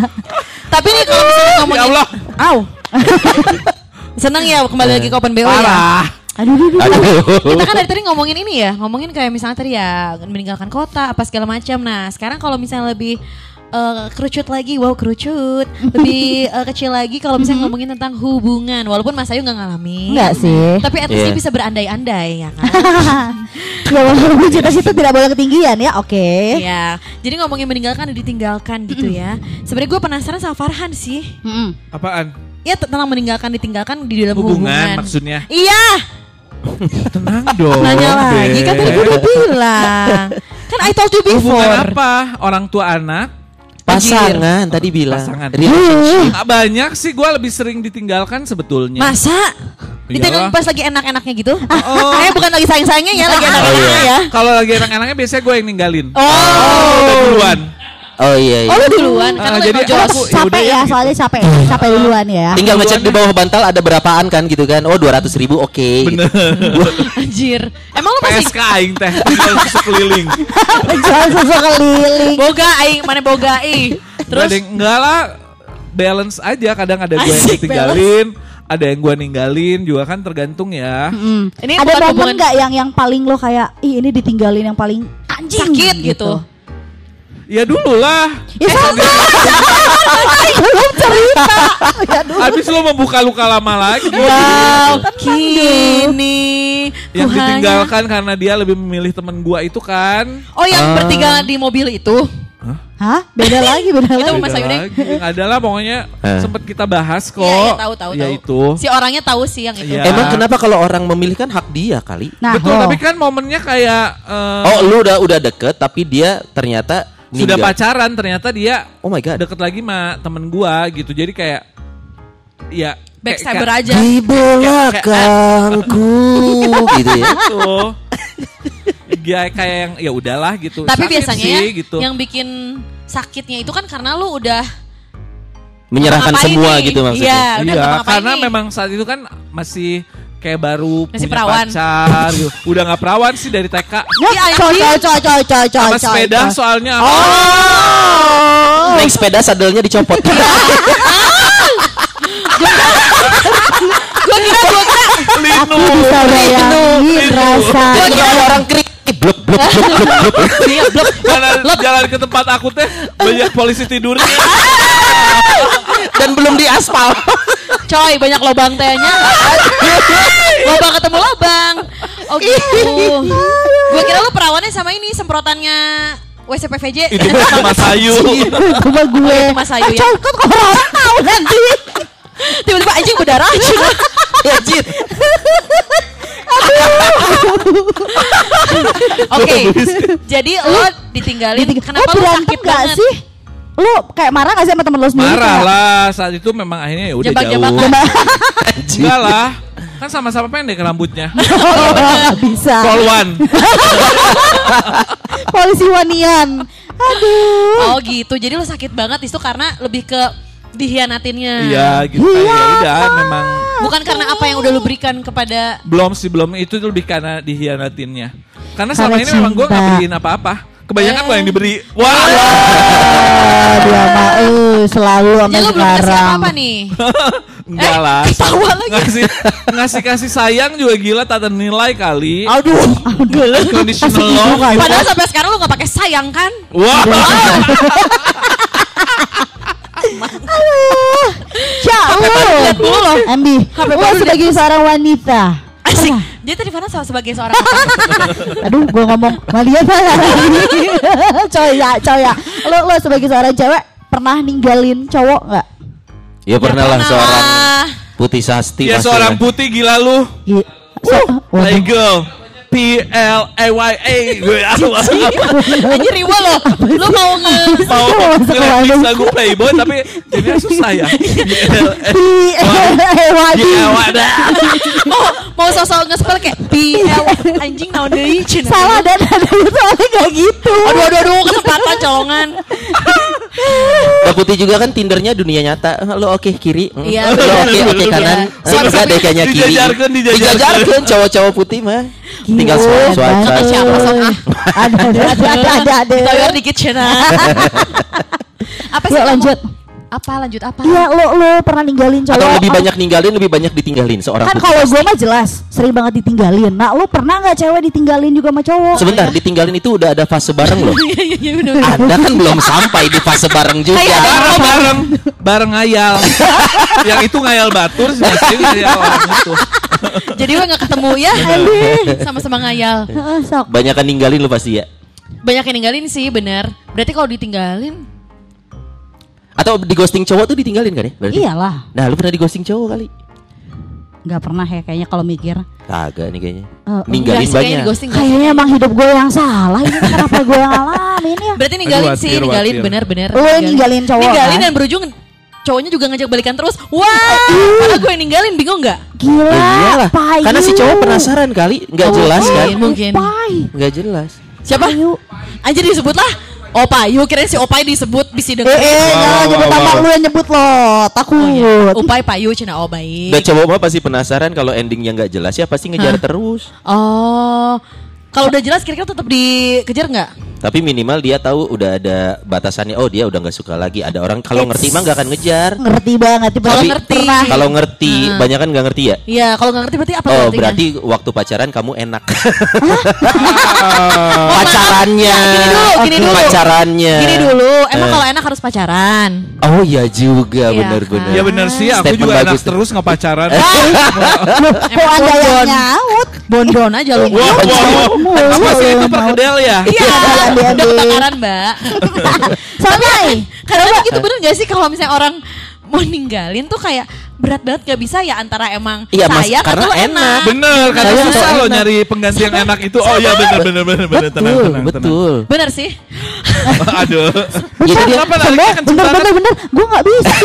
Tapi nih kalau misalnya Ya ngomongin Allah. Au. Seneng ya kembali lagi ke Open BO ya. Parah. Aduh, aduh, aduh. Aduh. Kita kan dari tadi ngomongin ini ya, ngomongin kayak misalnya tadi ya meninggalkan kota apa segala macam. Nah, sekarang kalau misalnya lebih eh, kerucut lagi, wow kerucut, lebih eh, kecil lagi kalau misalnya ngomongin tentang hubungan, walaupun Mas Ayu nggak ngalamin. Enggak sih. Tapi at least Iya. dia bisa berandai-andai ya kan. ya walaupun cita-cita tidak boleh ketinggian ya. Oke. Iya. Jadi ngomongin meninggalkan dan ditinggalkan gitu ya. Sebenarnya gue penasaran sama Farhan sih. Apaan? Ya tentang meninggalkan ditinggalkan di dalam Hubungan hubungan. maksudnya. Iya. Tenang dong. Nanya lagi kan tadi gue udah bilang. Kan I told you before. Hubungan apa? Orang tua anak? Pasangan tadi bilang. Pasangan. Relationship. Nggak banyak sih. Gue lebih sering ditinggalkan sebetulnya. Masa? Ditinggal Iyalah. pas lagi enak-enaknya gitu? Oh. Eh bukan lagi sayang-sayangnya ya, lagi Oh, enak-enaknya iya. ya. Kalau lagi enak-enaknya biasanya gue yang ninggalin. Oh. Udah duluan. Oh iya iya. Oh lu duluan Ah, karena lu jadi aku- capek ya, ya, soalnya capek, capek duluan ya. Tinggal ngecek di bawah bantal ada berapaan kan gitu kan. Oh 200 ribu oke. Bener. Anjir. Emang lu masih PSK aing teh tinggal sekeliling. Jual susu keliling. boga aing mana boga ih. Terus enggak lah balance aja kadang ada gue yang Asik, ditinggalin, ada yang gue ninggalin juga kan tergantung ya. ini Ada momen hubungan nggak yang yang paling lo kayak, ih ini ditinggalin yang paling anjing sakit gitu. Ya dulu lah. Ya sama. Belum cerita. Ya dulu. Habis lu membuka luka lama lagi. Wow, kini Yang ku hanya- ditinggalkan karena dia lebih memilih temen gua itu kan. Oh yang bertiga di mobil itu. Hah? Beda lagi, beda Itu lagi. Mas Beda Ayu deh. lagi. Yang adalah pokoknya Eh. sempat kita bahas kok. Iya, iya, tahu tahu Ya tahu. itu. Si orangnya tahu sih yang itu. Iya. Emang kenapa kalau orang memilih kan hak dia kali? Nah, Betul, lo. tapi kan momennya kayak eh, Oh lu udah udah deket tapi dia ternyata sudah ninggal. pacaran ternyata dia Oh my god. deket lagi sama temen gua gitu. Jadi kayak ya kayak- Backstabber kayak- aja. Di belakangku gitu ya. gitu. Ya kayak yang ya udahlah gitu. Tapi Sakit biasanya sih, ya, gitu. yang bikin sakitnya itu kan karena lu udah Menyerahkan Ngapain semua nih? gitu maksudnya. Iya, udah Iya, karena nih? memang saat itu kan masih kayak baru Masih punya perawan. pacar gitu. Udah nggak perawan sih dari TK. Ya, Iya, coy, coy, coy, coy, coy, coy, Sama coy, sepeda coy. soalnya. Oh. Naik sepeda sadelnya dicopot. Gua kira gua kira Aku bisa bayangin rasa. Jadi kalau orang krik blok blok blok blok blok. dia blok Karena jalan ke tempat aku teh banyak polisi tidurnya. dan belum diaspal. coy banyak lobang tehnya. lobang ketemu lobang. Oh gitu. Gua kira lu perawannya sama ini semprotannya WCPVJ. Itu Mas Ayu. Cuma gue. itu Mas Ayu Eh, ya. coy, kan orang tahu nanti. Tiba-tiba anjing berdarah. Ya Jit. Oke. Jadi lo ditinggalin kenapa oh, lu berantem sakit gak banget? sih? Lu kayak marah gak sih sama temen lu sendiri? Marah Kayak- lah saat itu memang akhirnya ya udah jauh. Enggak lah. Kan sama-sama pendek rambutnya. Oh, bisa. Polwan. Polisi wanian. Aduh. Oh gitu. Jadi lo sakit banget itu karena lebih ke dihianatinnya. Iya gitu. Ya udah memang Bukan karena apa yang udah lu berikan kepada belum sih belum itu lebih karena dihianatinnya. Karena selama ini memang gue nggak cinta. beliin apa-apa. Kebanyakan gue yang diberi. Wah. Ah, dia mah eh, selalu sampai Jadi lo belum kasih apa-apa nih? Enggak Eh, lah. ketawa lagi. Ngasih ngasih kasih sayang juga gila tak ternilai kali. Aduh, aduh. Conditional Gitu love. kan. Padahal sampai sekarang lu gak pakai sayang kan? Wah. Ya lihat dulu loh. Lo sebagai seorang wanita. Asik. Dia tadi Fana sama sebagai seorang Aduh, gue ngomong Malia Coy ya, coy ya. Lo, lo sebagai seorang cewek pernah ninggalin cowok nggak? Ya pernah lah pernah seorang putih sasti Ya seorang putih gila lu. Gi- So. Legal. P L A Y A. Gue Anjir riwa lo. Lu mau nge mau Bandung. lagu Playboy tapi jadinya susah ya. P L A. Y A mau mau sosok nge-spell kayak B L anjing naon deui. Salah dan ada itu soalnya nggak gitu. Aduh aduh aduh kesempatan colongan. Mbak Putih juga kan Tindernya dunia nyata. Lo oke kiri. Mm. Iya, Lo oke bener. oke kanan. Iya. Eh, Enggak deh kayaknya kiri. Dijajarkan, dijajarkan. Cowok-cowok putih mah. Tinggal Gila, swipe swipe banget. swipe. Siapa sok ah? Ada, ada, ada, ada, ada, ada. Ditawar dikit cenah. Apa sih kamu- lanjut. Apa lanjut apa? Iya, lo lo pernah ninggalin cowok? Atau lebih banyak ninggalin, lebih banyak ditinggalin seorang Kan kalau gue mah jelas sering banget ditinggalin. Nah, lo pernah nggak cewek ditinggalin juga sama cowok? Sebentar, ditinggalin itu udah ada fase bareng loh. Iya iya iya. Anda kan belum sampai di fase bareng juga. Iya, bareng bareng bareng ngayal. Yang itu ngayal batur sih mesti ngayal orang itu. Jadi gue gak ketemu ya. Sama-sama ngayal. Heeh, sok. Banyak kan ninggalin lo pasti ya. Banyak yang ninggalin sih bener. Berarti kalau ditinggalin Atau di ghosting cowok tuh ditinggalin kan ya? Berarti? Iyalah, Nah, lu pernah di ghosting cowok kali? nggak pernah ya kayaknya kalau mikir. Kagak nih kayaknya. Eh, Ninggalin kayaknya banyak. di ghosting Kayaknya emang hidup gue yang salah. Ini kenapa gue yang ngalamin ya? Berarti ninggalin Aduh, sih, watir, ninggalin bener-bener. Yang ninggalin cowok, Ninggalin kan? dan berujung cowoknya juga ngajak balikan terus. Wah, padahal gue ninggalin bingung nggak? Gila, iyalah. payu. Karena si cowok penasaran kali, nggak Oh, jelas kan? mungkin. Nggak jelas. Siapa? Anjir disebut lah. Oh Payu, kira si Opai disebut bisa Eh, denger. eh, jangan nyebut nama lu yang nyebut lo, takut. Oh, iya. Upai Payu cina oh baik. Dan cowok mah pasti penasaran kalau endingnya nggak jelas ya pasti ngejar terus. Oh, kalau udah jelas kira-kira tetap dikejar nggak? Tapi minimal dia tahu udah ada batasannya. Oh dia udah nggak suka lagi. Ada orang kalau ngerti mah nggak akan ngejar. Ngerti banget. Kalau ngerti. Kalau ngerti, banyak kan nggak ngerti ya. Iya, kalau nggak ngerti berarti apa Oh artinya? berarti waktu pacaran kamu enak. Oh, pacarannya. maaf. Gini dulu, gini dulu. Pacarannya. Gini dulu, emang Eh. kalau enak harus pacaran. Oh iya juga Iya benar-benar. Ya benar sih, aku Statement juga enak bagus terus nggak pacaran. Kok ada yang nyaut? Bondon aja lu. Wah, wah, wah. Mulu, Apa sih itu perkedel ya? Iya, Udah kebakaran mbak. Soalnya, Kadang gitu bener gak sih kalau misalnya orang mau ninggalin tuh kayak berat banget gak bisa ya antara emang Iya, Mas, sayang karena atau enak. enak. Bener, karena Saya susah loh nyari pengganti yang enak itu. Oh iya bener bener bener bener tenang Betul, tenang betul. Bener sih. tenang. Aduh. Jadi dia Kenapa Bener, bener, bener, bener. Gue gak bisa.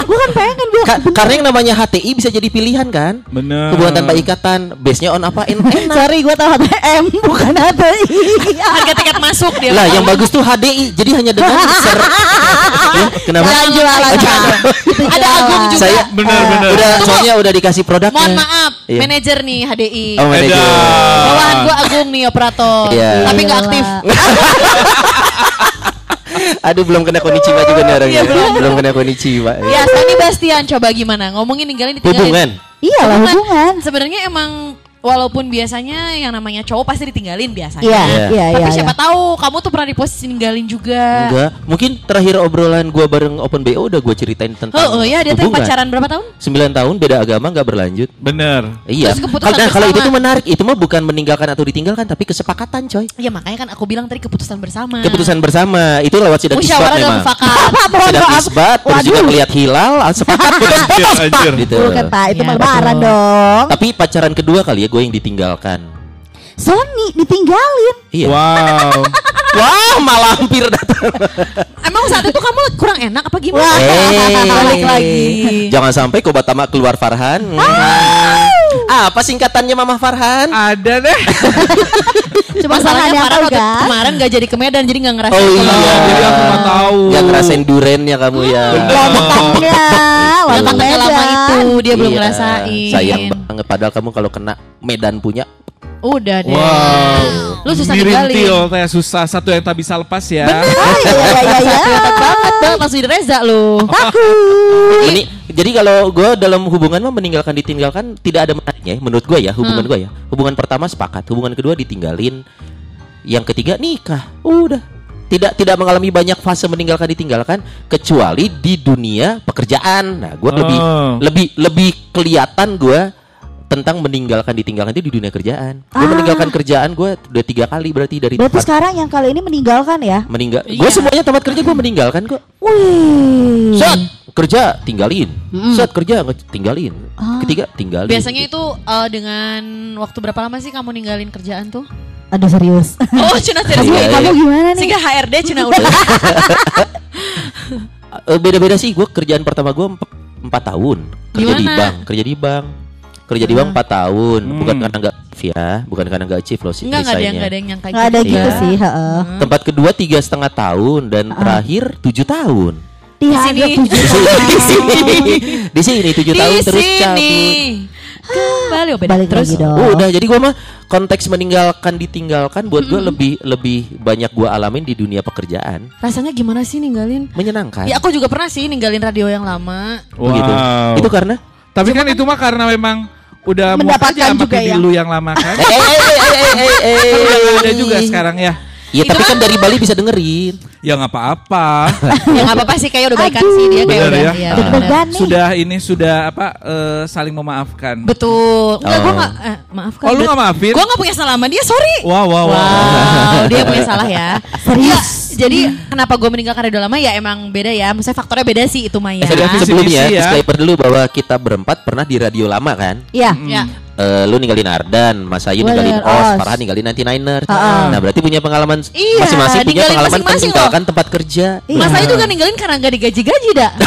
Gue kan pengen bilang. Ka- karena yang namanya HTI bisa jadi pilihan kan? Bener. Hubungan tanpa ikatan, base-nya on apa? En- enak. Sorry, gue tahu HTM bukan HTI. Harga tiket masuk dia. lah yang bagus tuh HDI, jadi hanya dengan ser. Kenapa? Jangan jualan. Oh, Ada. Agung juga. Saya Bener bener. udah soalnya udah dikasih produknya. Mohon maaf, Iya. manajer nih HDI. Oh, manajer. Bawahan gua Agung nih operator. Iya. Tapi nggak aktif. Aduh belum kena konichiwa juga nih orangnya. Iya, belum. belum kena konichiwa. Ya, Sani Bastian coba gimana? Ngomongin ninggalin ditinggalin. Hubungan. Iya lah hubungan. Sebenarnya emang walaupun biasanya yang namanya cowok pasti ditinggalin biasanya. Iya, Iya. iya, iya. Tapi iya. siapa tahu kamu tuh pernah di posisi ninggalin juga. Enggak, mungkin terakhir obrolan gua bareng Open BO udah gua ceritain tentang Oh, oh ya dia tuh hubungan. pacaran berapa tahun? 9 tahun beda agama nggak berlanjut. Bener. Iya. Terus keputusan nah, kalau itu tuh menarik, itu mah bukan meninggalkan atau ditinggalkan tapi kesepakatan, coy. Ya makanya kan aku bilang tadi keputusan bersama. Keputusan bersama itu lewat sidang isbat memang. mufakat. Sidang isbat terus juga melihat hilal, sepakat Anjir, anjir. gitu. Bukan tak, itu Iya, mah lebaran dong. Tapi pacaran kedua kali ya gue yang ditinggalkan. Sony ditinggalin. Iya. Wow. Wah, malah hampir datang. Emang saat itu kamu kurang enak apa gimana? Wah. Eh, Balik lagi. Jangan sampai Kobatama keluar Farhan. Hmm. Apa singkatannya Mama Farhan? Ada deh. Cuma salahnya Farhan apa waktu kan? kemarin gak jadi ke Medan jadi gak ngerasain. Oh iya. Jadi aku nggak tahu. Yang ngerasain durennya kamu ya. Lontongnya, Yang lontong tanggal lama itu dia belum Iya, ngerasain. Sayang banget padahal kamu kalau kena Medan punya. Udah deh. Wow. Lu susah Dirintil teh susah satu yang tak bisa lepas ya. Ah, iya, iya, iya, iya. Banget banget langsung di Reza lu. Meni- jadi kalau gue dalam hubungan mah meninggalkan ditinggalkan tidak ada menariknya ya, menurut gue ya hubungan gue ya hubungan pertama sepakat hubungan kedua ditinggalin yang ketiga nikah udah tidak tidak mengalami banyak fase meninggalkan ditinggalkan kecuali di dunia pekerjaan nah gue lebih Oh. lebih lebih kelihatan gue tentang meninggalkan ditinggalkan itu di dunia kerjaan gue Ah. meninggalkan kerjaan gue udah tiga kali berarti dari Berarti tempat sekarang yang kali ini meninggalkan ya? meninggal gue Iya. semuanya tempat kerja gue meninggalkan kok Wih. Set kerja tinggalin. Set kerja nge- tinggalin. Ketiga tinggalin. Biasanya itu eh, dengan waktu berapa lama sih kamu ninggalin kerjaan tuh? Aduh serius. Oh, cina serius Iya. Kamu gimana nih? Sehingga HRD cina udah. Eh, beda-beda sih. Gue kerjaan pertama gue empat tahun. Kerja di Gimana? bank. Kerja di bank. Kerja di bank empat tahun. Bukan karena nggak ya. Bukan karena nggak achieve loh sih. Enggak enggak ada yang enggak ada yang nyangka Nggak ada gitu ya. sih, heeh. Tempat kedua tiga setengah tahun dan terakhir tujuh tahun. Di sini. harga tujuh di sini, di sini tujuh tahun Di terus sini. cabut. Kembali oh. Balik terus. lagi dong. Udah jadi gua mah konteks meninggalkan ditinggalkan buat gua lebih lebih banyak gua alamin di dunia pekerjaan Rasanya gimana sih ninggalin? menyenangkan. Ya aku juga pernah sih ninggalin radio yang lama. Oh, gitu. Wow. Itu karena Tapi kan itu mah karena memang udah Mendapatkan sama juga kayak ya. lu yang lama kan. eh eh eh eh eh eh eh. Kan udah ada juga sekarang ya. Ya tapi kan dari Bali bisa dengerin. Ya nggak apa-apa. ya nggak apa-apa sih kayak udah baikan sih dia kayak udah. ya. iya, Deg-degan bener. sudah ini sudah apa eh, saling memaafkan. Betul. Enggak, gue Oh. gak, eh, maafkan. Oh, lu nggak maafin? Gue gak punya salah sama dia, sorry. Wow wow wow. Wow, dia punya salah ya. Serius? Ya, jadi kenapa gue meninggalkan radio lama ya emang beda ya. Maksudnya faktornya beda sih itu Maya. Eh, visi sebelumnya ya. disclaimer dulu bahwa kita berempat pernah di radio lama kan. Iya. Ya. Eh, lu ninggalin Ardan, Mas Ayu ninggalin ninggalin Os, Os. Farhan ninggalin 99ers. Ha-ha. Nah, berarti punya pengalaman Iya, masing-masing punya ninggalin pengalaman masing-masing meninggalkan tempat kerja. Mas Ayu juga ninggalin karena gak digaji-gaji dah.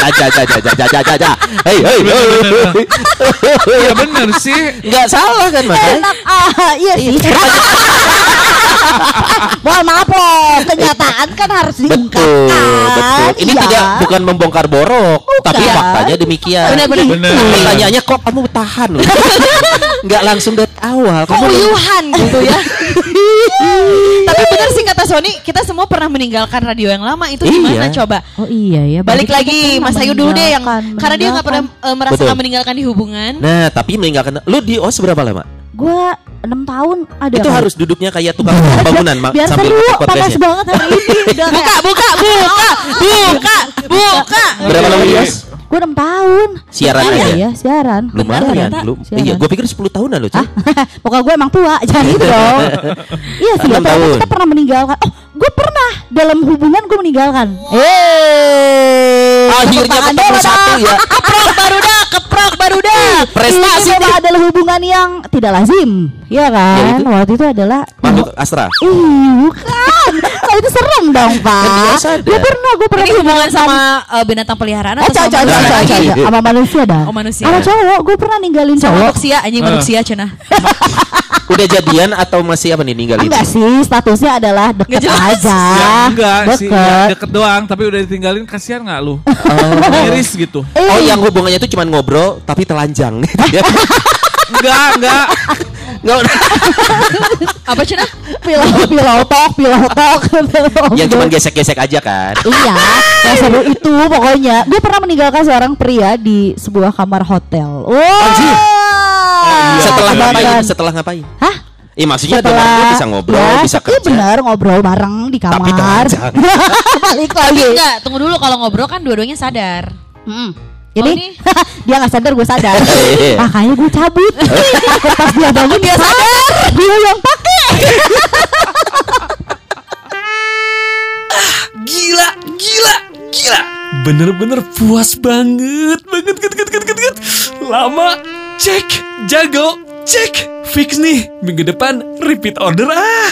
Jaja jaja jaja jaja jaja. Hei hei. hei. Iya bener sih. Enggak salah kan, Mas? Enak ah, iya sih. Mohon maaf loh, kenyataan kan harus diungkapkan. Betul, betul. Ini Iya. tidak bukan membongkar borok, tapi Bukan. faktanya demikian. Benar-benar. Benar. Pertanyaannya kok kamu tahan loh? Nggak langsung dari awal. Kok Kamu uyuhan gitu ya. Tapi benar sih kata Sony, kita semua pernah meninggalkan radio yang lama itu Iya. gimana coba? Oh iya ya. Balik berarti lagi Mas Ayu dulu deh yang karena dia nggak pernah eh, merasakan Betul. meninggalkan di hubungan. Nah, tapi meninggalkan lu di OS berapa lama? Gua 6 tahun ada. Itu kali. harus duduknya kayak tukang bangunan ma- Biar sambil seru, panas banget hari ini. Udah Buka, buka, buka, buka, buka. Berapa lama di Gua 6 tahun. Siaran Iya, aja? Iya, siaran. Lumayan, Siaran. belum. Siaran. Iya, gue pikir 10 tahunan loh, cuy. Pokoknya gue emang tua, jangan gitu dong. iya sih, Enam tahun. kita pernah meninggalkan. Oh, gue pernah dalam hubungan gue meninggalkan. Eh, Akhirnya ketemu satu ya. Keprok baru dah, keprok baru dah. Prestasi Ini adalah hubungan yang tidak lazim, ya kan? Waktu itu adalah Makhluk Astra. Ih, bukan. Itu serem dong, Pak. biasa ada. Gue pernah, gue pernah Ini hubungan sama eh, binatang peliharaan Eh, atau cowok, sama cowok, manusia? cowok, cowok, cowok. Sama manusia dah. Oh, manusia. Sama cowok, gue pernah ninggalin Sama cowok. manusia, anjing manusia cenah. Udah jadian atau masih apa nih ninggalin? Enggak sih, statusnya adalah deket aja. Ya enggak sih, ya, Deket. deket doang tapi udah ditinggalin kasihan nggak lu? Miris gitu. Oh, yang hubungannya itu cuma ngobrol tapi telanjang. Enggak, enggak. Nggak, Apa cenah? Pilau, pilau tok, pilau tok. yang cuma gesek-gesek aja kan. Iya, yang seru itu pokoknya. Gue pernah meninggalkan seorang pria di sebuah kamar hotel. Wah. Anjir. iya, Setelah ngapain? Setelah ngapain? Hah? Iya maksudnya Setelah bisa ngobrol, ya, bisa iya kerja. benar ngobrol bareng di Tapi kamar. telanjang. Balik Tapi lagi. enggak, tunggu dulu kalau ngobrol kan dua-duanya sadar. Mm. Jadi ini- dia nggak sadar gue sadar. Iya. Makanya gue cabut. Takut pas dia bangun dia sadar. Dia yang pakai. Gila, gila, gila. Bener-bener puas banget, banget, banget, banget, banget, banget. Lama, cek, jago, cek. Fix nih, minggu depan repeat order ah.